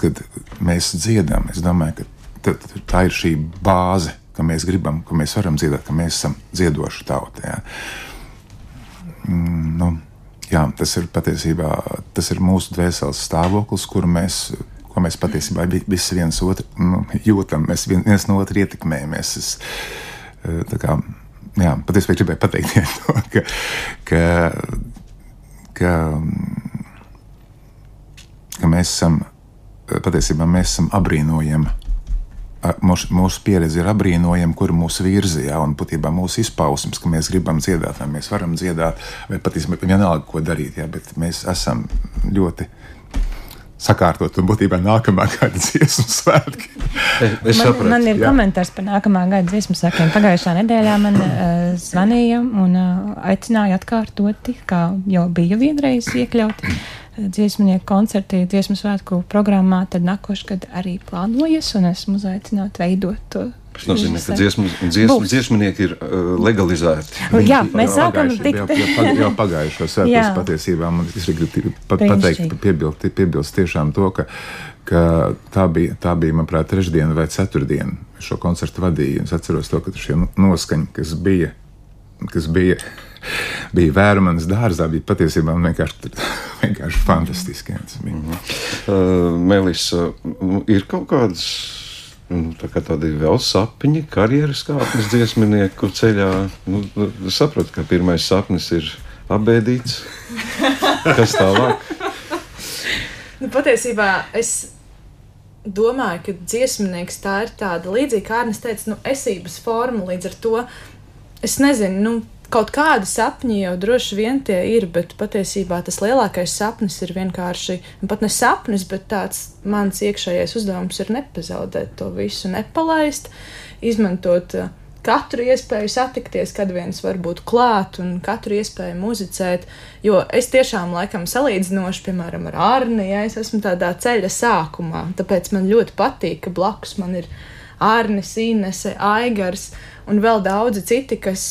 mēs dziedam, es domāju, ka tā ir šī bāze, ka mēs gribam, ka mēs varam dziedāt, ka mēs esam dziedoša tauta. Jā. Mm, nu, jā, tas ir patiesībā tas ir mūsu dvēseles stāvoklis, kur mēs. Ko mēs patiesībā visi viens otru nu, jūtam, mēs viens no otra ietekmējamies. Es, eh, kā, jā, patiesībā gribēju pateikt to, ka, ka, ka, ka mēs esam patiesībā mēs esam apbrīnojami mūsu, mūsu pieredze ir apbrīnojama, kur mūsu virzīja, un patiesībā mūsu izpausmes, ka mēs gribam dziedāt, vai mēs varam dziedāt, vai patiesībā vienalga, ko darīt, jā, bet mēs esam ļoti sakārtot, un būtībā nākamā gada dziesmu svētki. Es man, sapratu, man ir jā. komentārs par nākamā gada dziesmu svētkiem. Pagājušā nedēļā man uh, zvanīja un uh, aicināja atkārtoti, kā jau bija vienreiz iekļauti dziesmnieku koncerti, dziesmu svētku programmā, tad nākošais gads arī plānojas, un esmu uzaicināta veidot to. Tas nozīmē, ka dziesmu, dziesmu, dziesmnieki ir uh, legalizēti. Jā, mēs sākam tikt. Jau, jau, jau pagājušo svētkus patiesībā man es gribu pat pateikt, piebilst, piebilst tiešām to, ka, ka tā bija, tā bija, manuprāt, trešdiena vai ceturtdiena. Šo koncertu vadīju. Es atceros to, ka šie noskaņi, kas bija, kas bija bija vērmanas dārzā, bija patiesībā vienkārši, vienkārši fantastiski. Mm -hmm. uh, Melis, uh, ir kaut kādas. Nu, tā kā tādi vēl sapņi, karjeras kāpnes dziesminieku ceļā. Nu, es saprotu, ka pirmais sapnis ir apbēdīts. Kas tālāk? nu, patiesībā es domāju, ka dziesminieks tā ir tāda līdzīga, kā Arnēs teica, nu, esības forma. Līdz ar to es nezinu, nu, kaut kādi sapņi jau droši vien tie ir, bet patiesībā tas lielākais sapnis ir vienkārši, pat ne sapnis, bet tāds mans iekšējais uzdevums ir nepazaudēt to visu, nepalaist, izmantot uh, katru iespēju satikties, kad viens var būt klāt un katru iespēju muzicēt. Jo es tiešām laikam salīdzinoši, piemēram, ar Arni, ja es esmu tādā ceļa sākumā, tāpēc man ļoti patīk, ka blakus man ir Arnis, Inese, Aigars un vēl daudzi citi, kas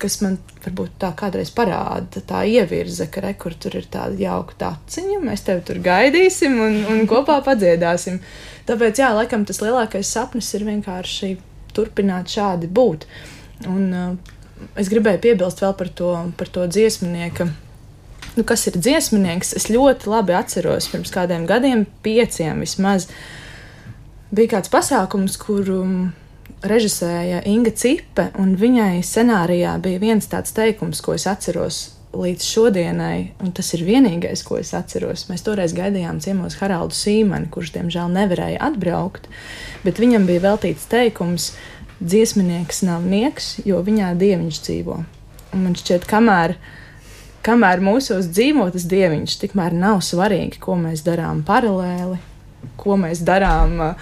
kas man varbūt tā kādreiz parāda, tā ievirza, ka rekur tur ir tāda jauka taciņa, mēs tevi tur gaidīsim un, un kopā padziedāsim. Tāpēc, jā, laikam tas lielākais sapnis ir vienkārši turpināt šādi būt. Un uh, es gribēju piebilst vēl par to, par to dziesmnieku. Nu, kas ir dziesmnieks? Es ļoti labi atceros, pirms kādiem gadiem, pieciem vismaz, bija kāds pasākums, kuru režisēja Inga Cipe, un viņai scenārijā bija viens tāds teikums, ko es atceros līdz šodienai, un tas ir vienīgais, ko es atceros. Mēs toreiz gaidījām ciemos Haraldu Sīmani, kurš diemžēl nevarēja atbraukt, bet viņam bija veltīts teikums: dziesminieks nav nieks, jo viņā dieviņš dzīvo. Un man šķiet, kamēr, kamēr mūsos dzīvo tas dieviņš, tikmēr nav svarīgi, ko mēs darām paralēli, ko mēs darām.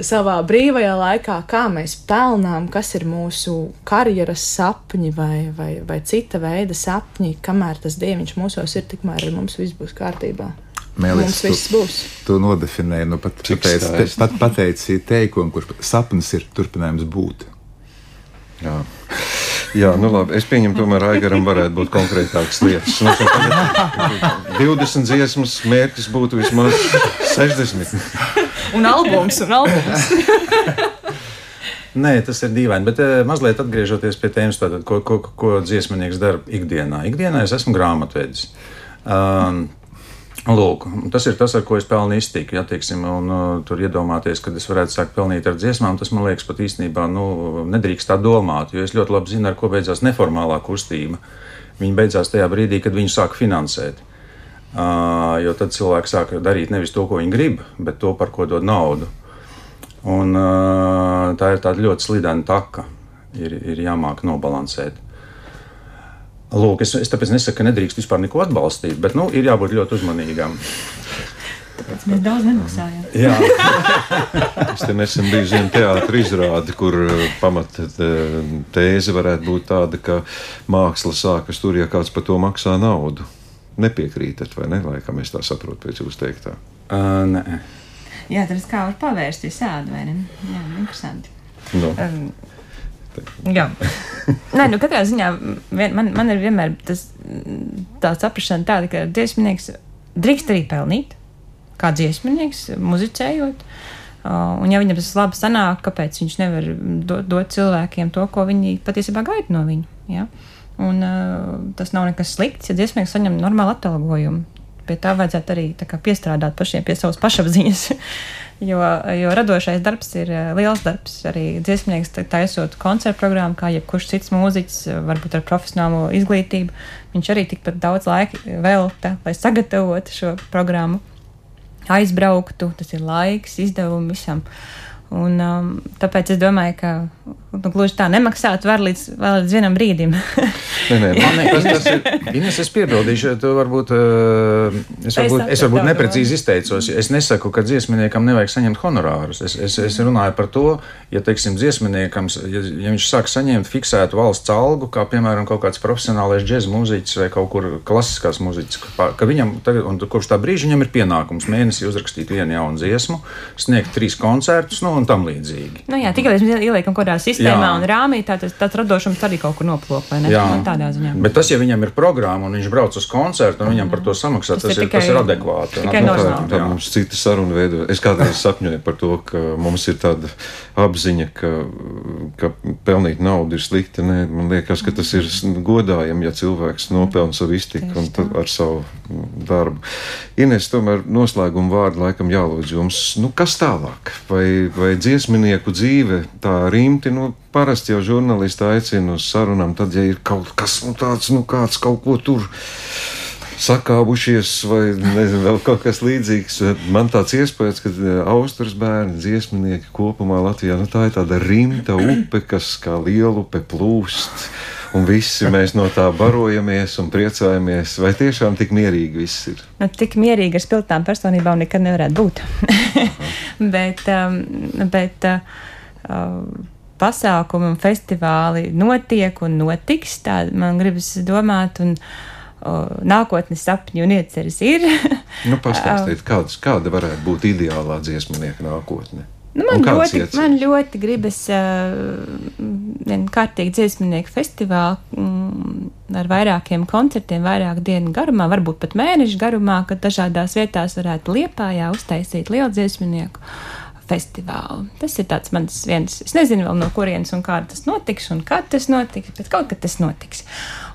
Savā brīvajā laikā, kā mēs pelnām, kas ir mūsu karjeras sapņi vai, vai, vai cita veida sapņi, kamēr tas dieviņš mūsos ir, tikmēr ar mums viss būs kārtībā. Mēlis, mums viss tu, būs. Tu nodefinēji, nu pat, pateic, te, pat pateici teikumu, kurš sapnis ir turpinājums būt. Jā. Jā, nu labi. Es pieņemu, tomēr Aigaram varētu būt konkrētākas lietas. Nu, 20 dziesmas mērķis būtu vismaz 60. Un albums, un albums. Nē, tas ir dīvaini, bet uh, mazliet atgriežoties pie tēmas, tātad, ko, ko, ko dziesminieks dara ikdienā. Ikdienā es esmu grāmatvedis. Um, Lūk, tas ir tas, ar ko es pelnu iztiku. Ja, teiksim, un, uh, tur iedomāties, ka es varētu sākt pelnīt ar dziesmām, tas man liekas pat īstenībā nu, nedrīkst tā domāt. Jo es ļoti labi zinu, ar ko beidzās neformālā kustība. Viņa beidzās tajā brīdī, kad viņu sāk finansēt. Uh, jo tad cilvēki sāk darīt nevis to, ko viņi grib, bet to, par ko dod naudu. Un, uh, tā ir tāda ļoti slidena taka. Ir, ir jāmāk nobalansēt. Lūk, es, es tāpēc nesaku, ka nedrīkst vispār neko atbalstīt, bet nu, ir jābūt ļoti uzmanīgam. Tāpēc mēs daudz nemaksājam. Jā, Es te nesen biju zinu, teātris izrādi, kur pamata tēze varētu būt tāda, ka māksla sākas tur, ja kāds par to maksā naudu. Nepiekrītat, vai ne? Laikam es tā saprotu pēc jūsu teiktā. uh, nē. Jā, tad kā var pavērst visādi, vai ne? Jā, interesanti. Nu, Um, jā, Nē, nu katrā ziņā vien, man, man ir vienmēr tas, tā saprāšana tāda, ka dziesminieks drīkst arī pelnīt, kā dziesminieks, muzicējot. Uh, un, ja viņam tas labi sanāk, kāpēc viņš nevar dot, dot cilvēkiem to, ko viņi patiesībā gaida no viņa? Ja? Un, uh, tas nav nekas slikts, ja dziesmnieks saņem normālu atalgojumu. Pie tā vajadzētu arī tā kā, piestrādāt pašiem pie savas pašapziņas. jo, jo radošais darbs ir liels darbs. Arī dziesmnieks ta- taisot koncertu programmu, kā jebkurš cits mūziķis, varbūt ar profesionālo izglītību. Viņš arī tikpat daudz laika velta, lai sagatavotu šo programmu, aizbrauktu. Tas ir laiks, izdevumi visam. Un, um, tāpēc es domāju, ka nu, gluži tā nemaksāt var līdz, vēl līdz vienam brīdim. nē, nē, Man tas, tas liekas, ir. Ines, es piebildīšu, tu varbūt, uh, es varbūt, es varbūt neprecīzi izteicos. Es nesaku, ka dziesminiekam nevajag saņemt honorārus. Es, es, es runāju par to, ja, teiksim, dziesminiekam, ja, ja viņš sāk saņemt fiksētu valsts algu, kā piemēram kaut kāds profesionālais džēzus mūziķis vai kaut kur klasiskās mūziķis, ka, ka viņam tagad, un kopš tā brīža viņam ir pienākums mēnesī uzrakstīt vienu jaunu dziesmu, sniegt trīs koncertus, nu, un tam līdzīgi. nu, jā, tikai mēs ieliekam kaut kādā sistēmā Jā. un rāmī, tā, tas, tāds radošums arī kaut kur noplūk. vai ne? Jā, Nu, tādā ziņā. Bet tas, ja viņam ir programma un viņš brauc uz koncertu un viņam par to samaksā, Tas tas, ir ir, tas tikai- ir adekvāti. un tikai atbilstīgi. normāli. Tā mums cita saruna veido. Es kādreiz sapņoju par to, ka mums ir tāda apziņa, ka, ka pelnīt naudu ir slikti. Nē, man liekas, ka tas ir godājami, ja cilvēks nopelna savu iztiku un ar savu darbu. Ines, tomēr noslēguma vārdu laikam jālūdz jums. Nu, kas tālāk? Vai, vai dziesminieku dzīve tā rimti? Nu, parasti jau žurnālisti aicina uz sarunām, tad, ja ir kaut kas nu, tāds, nu kāds kaut ko tur sakāvušies, vai nezinu, vēl kaut kas līdzīgs. Man tāds iespējas, ka eh, Austrijas bērni, dziesminieki kopumā Latvijā, nu, tā ir tāda rimta upe, kas kā liela upe plūst. Un visi mēs no tā barojamies un priecājamies. Vai tiešām tik mierīgi viss ir? Nu, tik mierīgi ar spilgtām personībām nekad nevarētu būt. bet um, bet uh, uh, pasākumi un festivāli notiek un notiks. Tā man gribas domāt. Un, uh, Nākotnes sapņu un ieceres ir. nu, pastāstiet, kāds, kāda varētu būt ideālā dziesmnieka nākotne? Nu, man, ļoti, ieceres? man ļoti gribas uh, vienu kārtīgu dziesmnieku festivālu mm, ar vairākiem koncertiem, vairāku dienu garumā, varbūt pat mēnešu garumā, kad dažādās vietās varētu liepājā uztaisīt lielu dziesmnieku festivālu. Tas ir tāds mans viens, es nezinu vēl no kurienes un kā tas notiks un kad tas notiks, bet kaut kad tas notiks.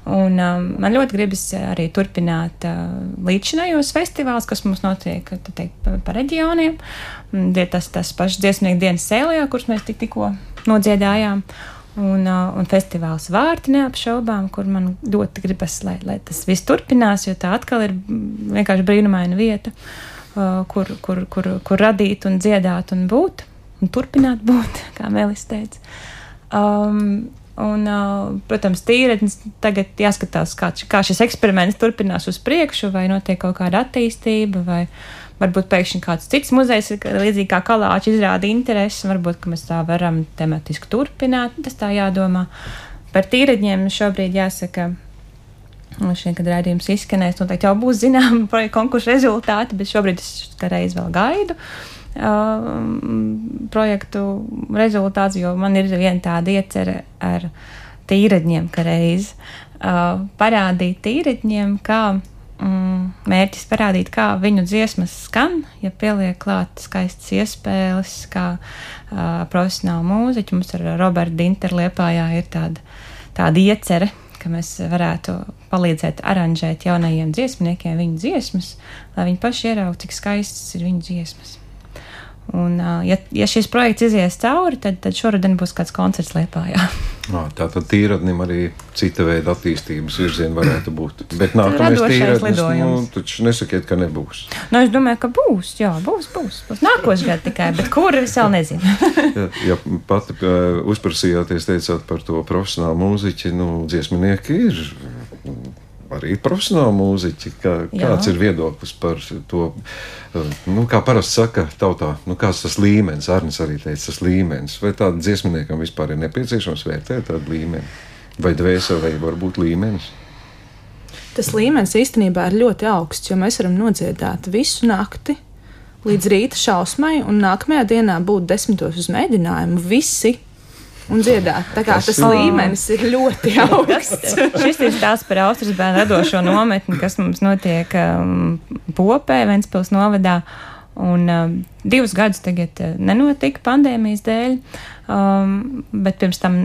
Un, um, man ļoti gribas arī turpināt uh, līdzinājos festivālus, kas mums notiek teikt, pa, pa reģioniem. Tas, tas pašs dziesmnieku dienas sēlijā, kurus mēs tik, tikko nodziedājām. Un, uh, un festivāls vārti neapšaubām, kur man ļoti gribas, lai, lai tas viss turpinās, jo tā atkal ir vienkārši brīnumaina vieta. Uh, Uh, kur, kur, kur, kur radīt un dziedāt un būt, un turpināt būt, kā Mēlis teica. Um, un, protams, tīretnes tagad jāskatās, kā, kā šis eksperiments turpinās uz priekšu, vai notiek kaut kāda attīstība, vai varbūt pēkšņi kāds cits muzejs, līdzīgi kā kalāči, izrāda interesi, varbūt mēs tā varam tematiski turpināt. Tas tā jādomā. Par tīretņiem šobrīd jāsaka Šeit, kad rādījums izskanēs, noteikti jau būs zināma konkursu rezultāti, bet šobrīd es reiz vēl gaidu uh, projektu rezultātus, jo man ir viena tāda iecerē ar tīradņiem, ka reiz uh, parādīt tīradņiem, kā mm, mērķis parādīt, kā viņu dziesmas skan, ja pieliek klāt skaistas iespējas, kā uh, profesionāli mūziķi. Mums ar Robertu Dinteru Liepājā ir tāda, tāda iecerē mēs varētu palīdzēt aranžēt jaunajiem dziesmniekiem viņu dziesmas, lai viņi paši ieraudzītu, cik skaistas ir viņu dziesmas. Un, ja, ja šis projekts izies cauri, tad, tad šoruden būs kāds koncerts Lietpājā. Tā tad tīradnim arī cita veida attīstības virziena varētu būt. Bet nākamais tīradnis, nu, taču nesakiet, ka nebūs. Nu, es domāju, ka būs, jā, būs, būs. būs. Nākošais gads tikai, bet kur es vēl nezinu. ja, ja pati uh, uzprasījāties, teicāt par to profesionālu mūziķi, nu, dziesminieki ir arī profesionāli mūziķi. Kā, kāds Jā. ir viedoklis par to? Eh, nu, kā parasti saka, tautā, nu, kāds tas līmenis, Arnēs arī teica, tas līmenis. Vai tādam dziesminiekam vispār ir nepieciešams vērtēt tādu līmeni? Vai dvēseli, vai varbūt līmenis? Tas līmenis īstenībā ir ļoti augsts, jo mēs varam nodziedāt visu nakti līdz rīta šausmai, un nākamajā dienā būt desmitos uz mēģinājumu. Visi un dziedāt. Tā kā tas, tas līmenis ir ļoti augsts. Šis ir stāsts par Austrijas bērnu radošo nometni, kas mums notiek um, Popē, Ventspils novadā. Un um, divus gadus tagad uh, nenotika pandēmijas dēļ, um, bet pirms tam,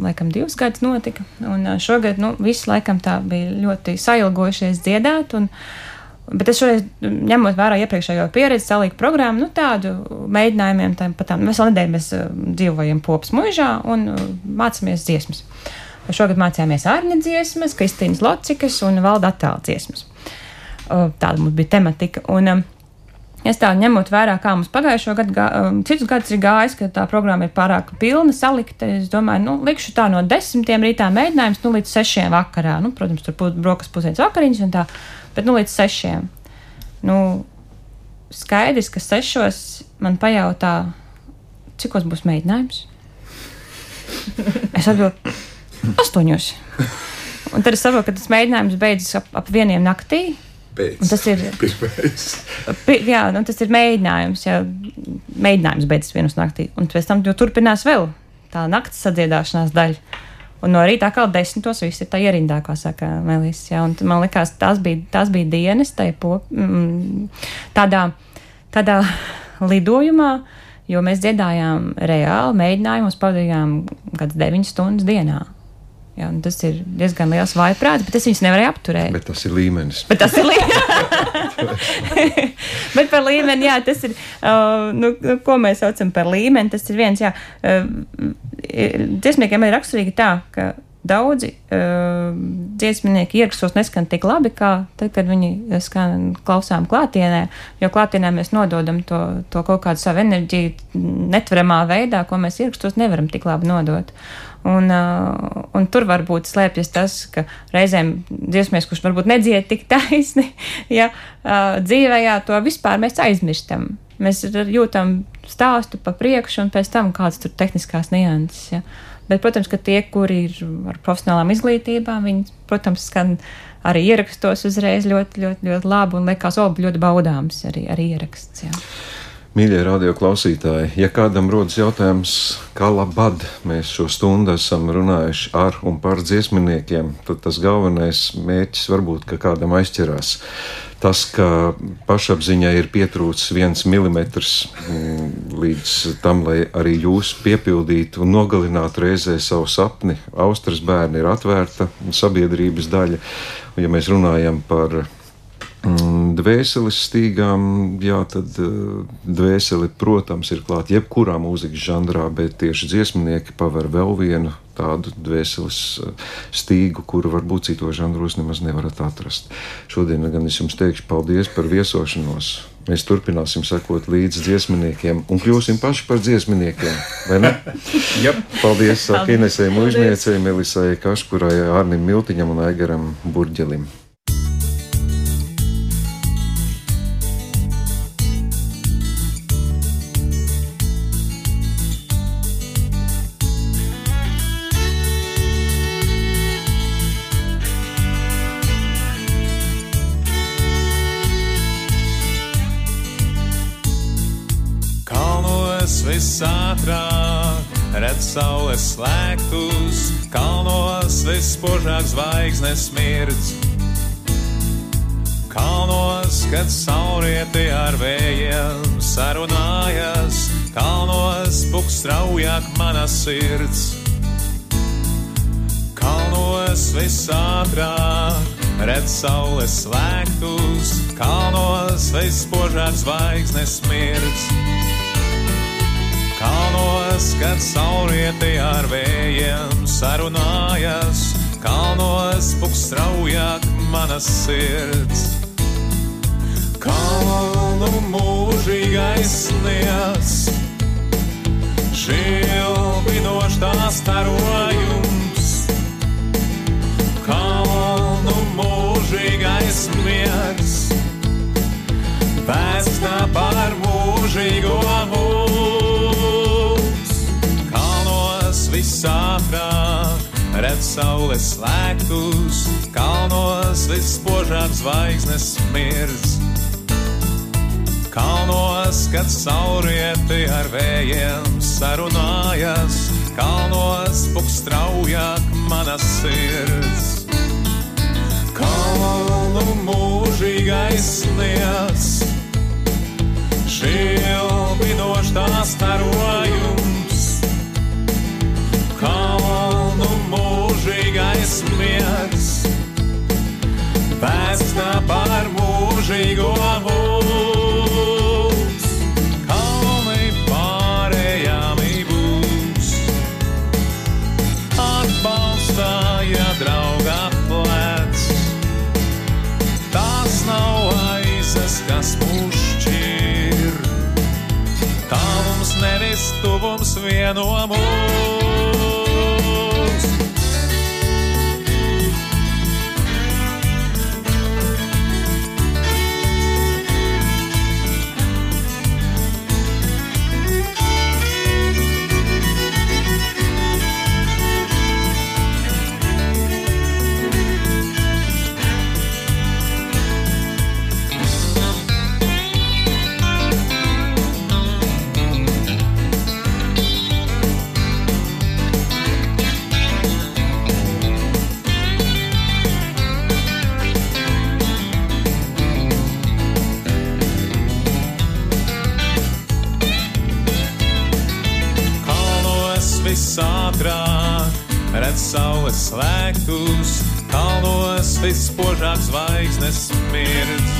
laikam, divus gadus notika. Un uh, šogad, nu, viss laikam tā bija ļoti sailgojušies dziedāt. Un, uh, Bet es šoreiz, ņemot vērā iepriekšējo pieredzi, salīku programmu, nu, tādu mēģinājumiem, tā, pat tādu veselu nedēļu mēs uh, dzīvojam popas mūžā un uh, mācāmies dziesmas. Šogad mācījāmies ārņa dziesmas, Kristīnas Locikas un valda attēlu dziesmas. Tāda mums bija tematika. Un, um, Es tā ņemot vērā, kā mums pagājušo gadu, gā, citus gadus ir gājis, ka tā programma ir pārāk pilna, salikta. Es domāju, nu, likšu tā no desmitiem rītā mēģinājums, nu, līdz sešiem vakarā. Nu, protams, tur būs brokas pusdienas vakariņas un tā bet nu līdz sešiem. Nu, skaidrs, ka sešos man pajautā, cikos būs mēģinājums. Es atbildēju, astoņos. Un tad es saprotu, ka tas mēģinājums beidzas ap, ap vieniem naktī. Pēc, tas ir pi, jā, nu, tas ir mēģinājums. Jā, mēģinājums beidzas vienos naktī, un pēc tam turpinās vēl tā naktas sadziedāšanās daļa. Un no rīta atkal desmitos viss ir tā ierindā, kā saka Melīs. Ja? Un man liekas, tās bija, tās bija dienas pop, mm, tādā, tādā lidojumā, jo mēs dziedājām reāli, mēģinājumos pavadījām kādas 9 stundas dienā. Jā, tas ir diezgan liels vaiprāts, bet es viņus nevarēju apturēt. Bet tas ir līmenis. Bet tas ir līmenis. bet par līmeni, jā, tas ir, uh, nu, nu, ko mēs saucam par līmeni, tas ir viens, jā, uh, dziesmniekiem ir raksturīgi tā, ka daudzi uh, dziesminieki ierakstos neskan tik labi, kā tad, kad viņi skan klausām klātienē, jo klātienē mēs nododam to, to kaut kādu savu enerģiju netveramā veidā, ko mēs ierakstos nevaram tik labi nodot. Uh, un tur varbūt slēpjas tas, ka reizēm dziesmēs, kurš varbūt nedzied tik taisni, ja uh, dzīvējā to vispār mēs aizmirstam. Mēs jūtam stāstu pa priekšu un pēc tam kādas tur tehniskās nianses. Ja. Bet, protams, ka tie, kuri ir ar profesionālām izglītībām, viņi, protams, skan arī ierakstos uzreiz ļoti, ļoti, ļoti labi un liekas, o, ļoti baudāms arī, arī ieraksts. Jā. Mīļie radio klausītāji, ja kādam rodas jautājums, kā labad mēs šo stundu esam runājuši ar un par dziesminiekiem, tad tas galvenais mērķis varbūt, ka kādam aizķerās. Tas, ka pašapziņai ir pietrūcis viens milimetrs mm, līdz tam, lai arī jūs piepildītu un nogalinātu reizē savu sapni. Austras bērni ir atvērta sabiedrības daļa. Ja mēs runājam par dvēseles stīgām, jā, tad uh, dvēseli, protams, ir klāta jebkurā mūzikas žanrā, bet tieši dziesminieki paver vēl vienu tādu dvēseles uh, stīgu, kuru varbūt citos žanros nemaz nevarat atrast. Šodien gan es jums teikšu paldies par viesošanos. Mēs turpināsim sekot līdzi dziesminiekiem un kļūsim paši par dziesminiekiem. yep. Paldies Inesai Mūžniecei, Melisai Kaškurai, Arnim Miltiņam un Aigaram Burģelim. Visātrāk, redz saules slēgtus, kalnos vispožāk zvaigznes mirdz. Kalnos, kad saurieti ar vējiem sarunājas, kalnos puks straujāk mana sirds. Kalnos visātrāk, redz saules slēgtus, kalnos vispožāk zvaigznes mirdz. Kalnos, kad saurieti ar vējiem sarunājas, kalnos puks straujāk manas sirds. Kalnu mūžīgais sniegs, šilbinošs tās starojums. Kalnu mūžīgais miegs, pēc tā par mūžīgo mūžu redz saules slēgtus, kalnos vispožāk zvaigznes mirdz. Kalnos, kad saurieti ar vējiem sarunājas, kalnos puks straujāk manas sirds. Kalnu mūžīgais sniegs, šilbinošs tās starojums kalnu mūžīgais miegs, pēc tam par mūžīgo mūs. Kalni pārējām būs, atbalstāja draugā plēc. Tas nav aizes, kas mūs šķir, tā mums nevis tuvums vieno mūs. Zvaigznes mirdz.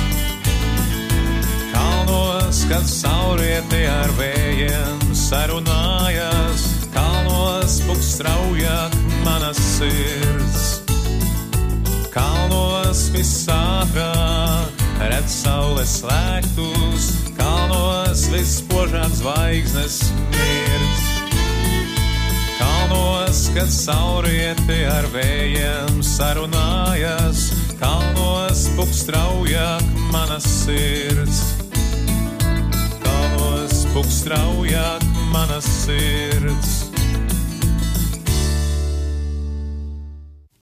Kalnos, kad saurieti ar vējiem sarunājas, kalnos puks straujāk manas sirds. Kalnos visātrāk, redz saules slēgtus, kalnos vispožāk zvaigznes mirdz. Kalnos, kad saurieti ar vējiem sarunājas, kalnos puk straujāk manas sirds. Kalnos puk straujāk manas sirds.